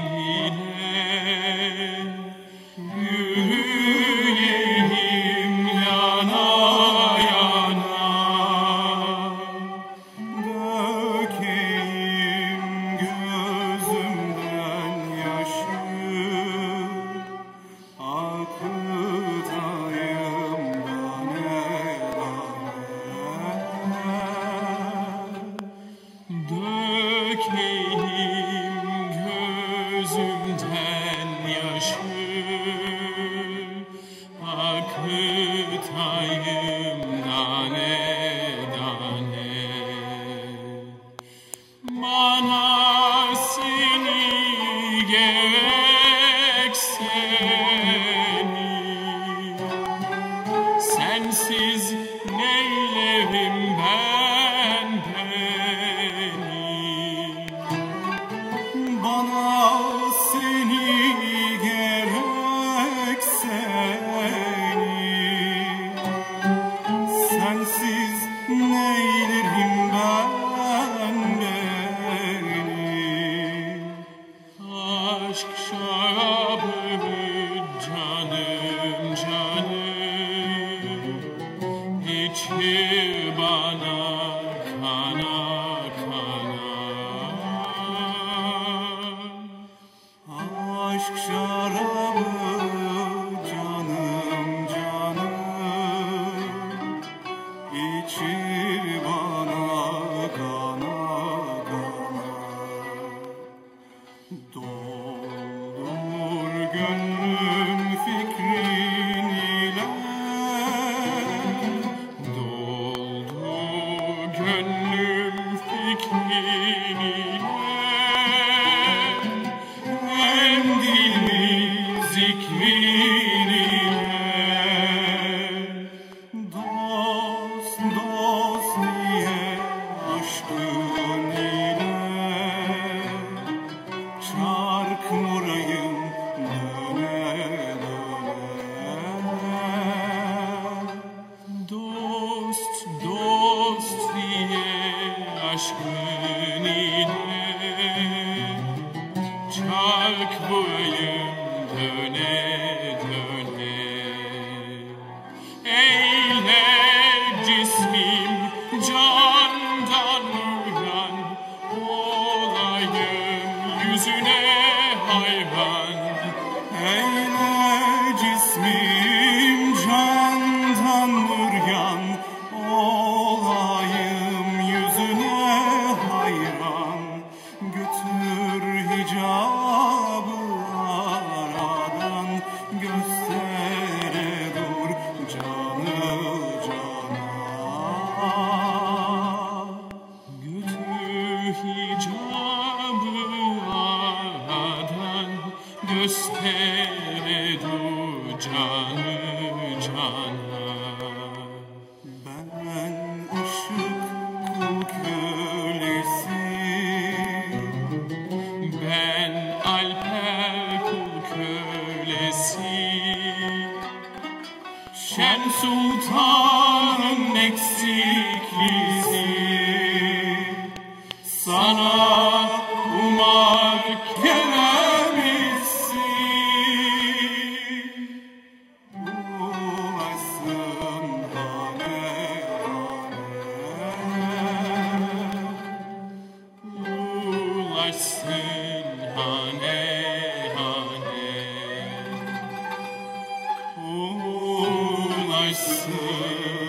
Amen. 念がね。aşk şarabı canım canım. İçir bana kana kana aşk şarabı canım canım içir bana aşkın ile Çark vurayım Göstere dur canı cana. Ben ışık kul kölesi Ben alper kul kölesi. Şen Sultan'ın eksiklisi Sana Oh, my soul.